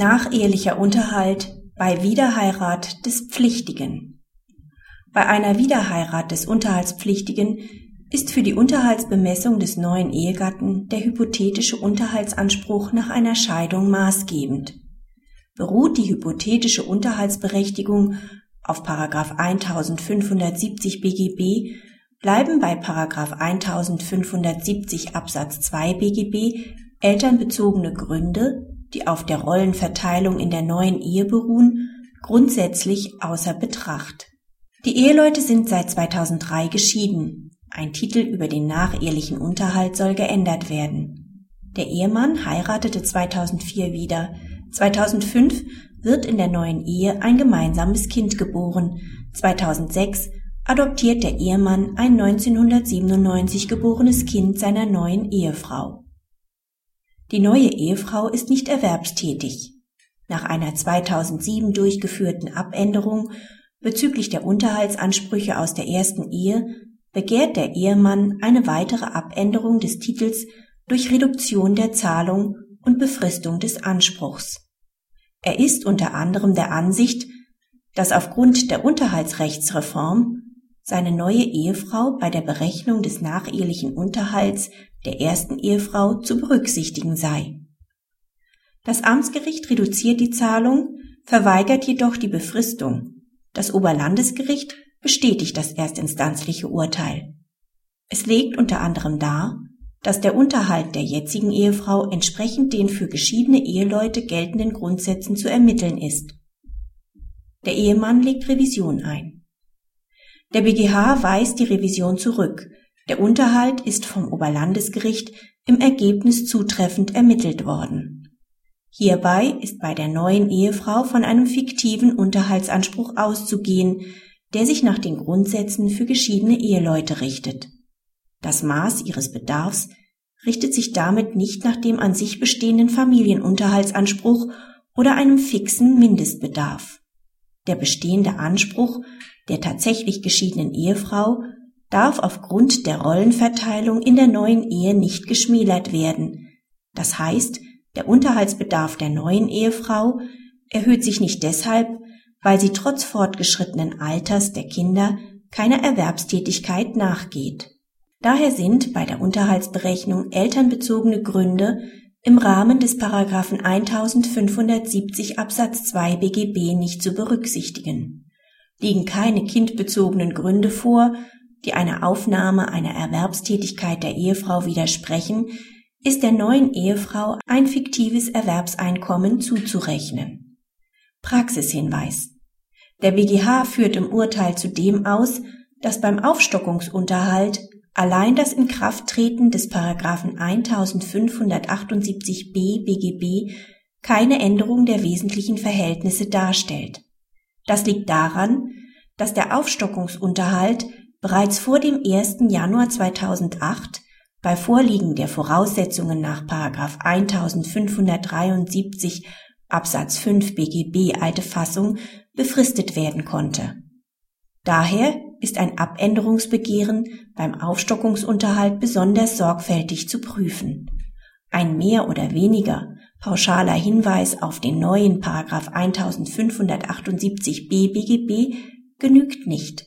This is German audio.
Nachehelicher Unterhalt bei Wiederheirat des Pflichtigen. Bei einer Wiederheirat des Unterhaltspflichtigen ist für die Unterhaltsbemessung des neuen Ehegatten der hypothetische Unterhaltsanspruch nach einer Scheidung maßgebend. Beruht die hypothetische Unterhaltsberechtigung auf 1570 BGB, bleiben bei 1570 Absatz 2 BGB elternbezogene Gründe die auf der Rollenverteilung in der neuen Ehe beruhen, grundsätzlich außer Betracht. Die Eheleute sind seit 2003 geschieden. Ein Titel über den nachehelichen Unterhalt soll geändert werden. Der Ehemann heiratete 2004 wieder. 2005 wird in der neuen Ehe ein gemeinsames Kind geboren. 2006 adoptiert der Ehemann ein 1997 geborenes Kind seiner neuen Ehefrau. Die neue Ehefrau ist nicht erwerbstätig. Nach einer 2007 durchgeführten Abänderung bezüglich der Unterhaltsansprüche aus der ersten Ehe begehrt der Ehemann eine weitere Abänderung des Titels durch Reduktion der Zahlung und Befristung des Anspruchs. Er ist unter anderem der Ansicht, dass aufgrund der Unterhaltsrechtsreform seine neue Ehefrau bei der Berechnung des nachehelichen Unterhalts der ersten Ehefrau zu berücksichtigen sei. Das Amtsgericht reduziert die Zahlung, verweigert jedoch die Befristung. Das Oberlandesgericht bestätigt das erstinstanzliche Urteil. Es legt unter anderem dar, dass der Unterhalt der jetzigen Ehefrau entsprechend den für geschiedene Eheleute geltenden Grundsätzen zu ermitteln ist. Der Ehemann legt Revision ein. Der BGH weist die Revision zurück, der Unterhalt ist vom Oberlandesgericht im Ergebnis zutreffend ermittelt worden. Hierbei ist bei der neuen Ehefrau von einem fiktiven Unterhaltsanspruch auszugehen, der sich nach den Grundsätzen für geschiedene Eheleute richtet. Das Maß ihres Bedarfs richtet sich damit nicht nach dem an sich bestehenden Familienunterhaltsanspruch oder einem fixen Mindestbedarf. Der bestehende Anspruch der tatsächlich geschiedenen Ehefrau darf aufgrund der Rollenverteilung in der neuen Ehe nicht geschmälert werden. Das heißt, der Unterhaltsbedarf der neuen Ehefrau erhöht sich nicht deshalb, weil sie trotz fortgeschrittenen Alters der Kinder keiner Erwerbstätigkeit nachgeht. Daher sind bei der Unterhaltsberechnung elternbezogene Gründe im Rahmen des Paragraphen 1570 Absatz 2 BGB nicht zu berücksichtigen. Liegen keine kindbezogenen Gründe vor, die einer Aufnahme einer Erwerbstätigkeit der Ehefrau widersprechen, ist der neuen Ehefrau ein fiktives Erwerbseinkommen zuzurechnen. Praxishinweis. Der BGH führt im Urteil zudem aus, dass beim Aufstockungsunterhalt allein das Inkrafttreten des Paragraphen 1578b BGB keine Änderung der wesentlichen Verhältnisse darstellt. Das liegt daran, dass der Aufstockungsunterhalt bereits vor dem 1. Januar 2008 bei Vorliegen der Voraussetzungen nach 1573 Absatz 5 BGB alte Fassung befristet werden konnte. Daher ist ein Abänderungsbegehren beim Aufstockungsunterhalt besonders sorgfältig zu prüfen. Ein mehr oder weniger pauschaler Hinweis auf den neuen Paragraph 1578b BGB genügt nicht.